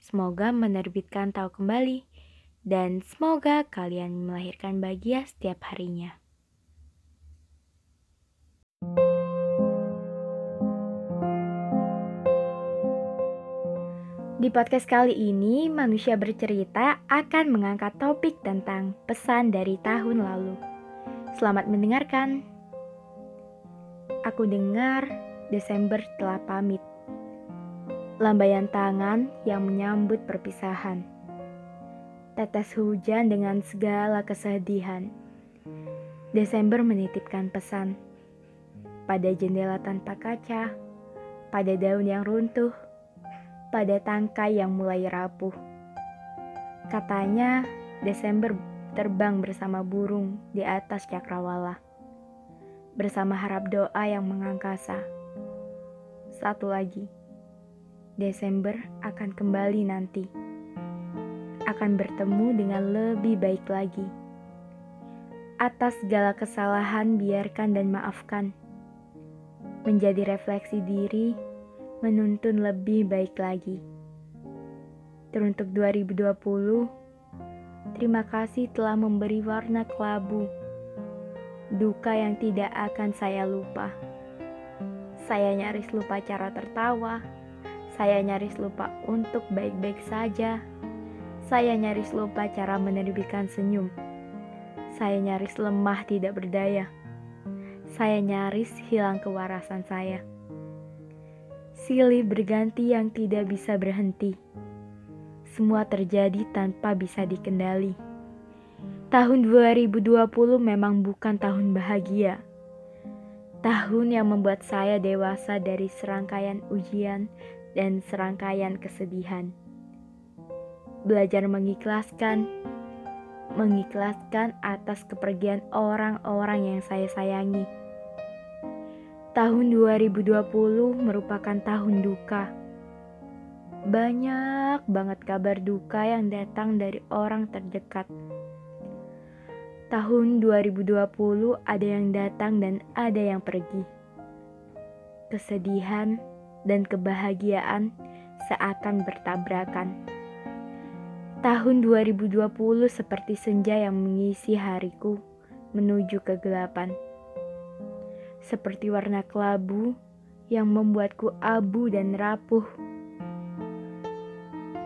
Semoga menerbitkan tahu kembali dan semoga kalian melahirkan bahagia setiap harinya. Di podcast kali ini, manusia bercerita akan mengangkat topik tentang pesan dari tahun lalu. Selamat mendengarkan. Aku dengar Desember telah pamit lambaian tangan yang menyambut perpisahan. Tetes hujan dengan segala kesedihan. Desember menitipkan pesan pada jendela tanpa kaca, pada daun yang runtuh, pada tangkai yang mulai rapuh. Katanya, Desember terbang bersama burung di atas cakrawala, bersama harap doa yang mengangkasa. Satu lagi Desember akan kembali nanti. Akan bertemu dengan lebih baik lagi. Atas segala kesalahan biarkan dan maafkan. Menjadi refleksi diri, menuntun lebih baik lagi. Teruntuk 2020, terima kasih telah memberi warna kelabu. Duka yang tidak akan saya lupa. Saya nyaris lupa cara tertawa saya nyaris lupa untuk baik-baik saja. Saya nyaris lupa cara menerbitkan senyum. Saya nyaris lemah tidak berdaya. Saya nyaris hilang kewarasan saya. Silih berganti yang tidak bisa berhenti. Semua terjadi tanpa bisa dikendali. Tahun 2020 memang bukan tahun bahagia. Tahun yang membuat saya dewasa dari serangkaian ujian dan serangkaian kesedihan. Belajar mengikhlaskan, mengikhlaskan atas kepergian orang-orang yang saya sayangi. Tahun 2020 merupakan tahun duka. Banyak banget kabar duka yang datang dari orang terdekat. Tahun 2020 ada yang datang dan ada yang pergi. Kesedihan, dan kebahagiaan seakan bertabrakan. Tahun 2020 seperti senja yang mengisi hariku menuju kegelapan. Seperti warna kelabu yang membuatku abu dan rapuh.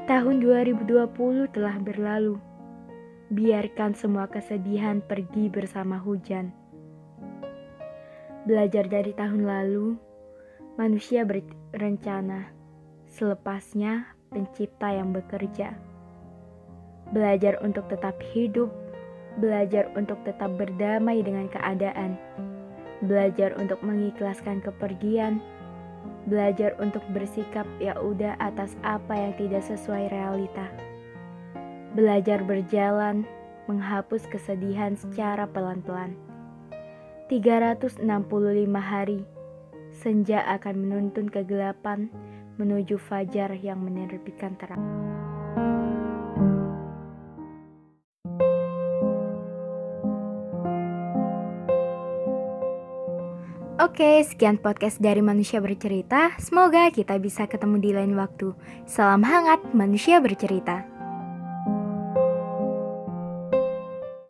Tahun 2020 telah berlalu. Biarkan semua kesedihan pergi bersama hujan. Belajar dari tahun lalu, Manusia berencana, selepasnya pencipta yang bekerja. Belajar untuk tetap hidup, belajar untuk tetap berdamai dengan keadaan, belajar untuk mengikhlaskan kepergian, belajar untuk bersikap ya udah atas apa yang tidak sesuai realita. Belajar berjalan, menghapus kesedihan secara pelan-pelan. 365 hari senja akan menuntun kegelapan menuju fajar yang menerbitkan terang. Oke, sekian podcast dari Manusia Bercerita. Semoga kita bisa ketemu di lain waktu. Salam hangat, Manusia Bercerita.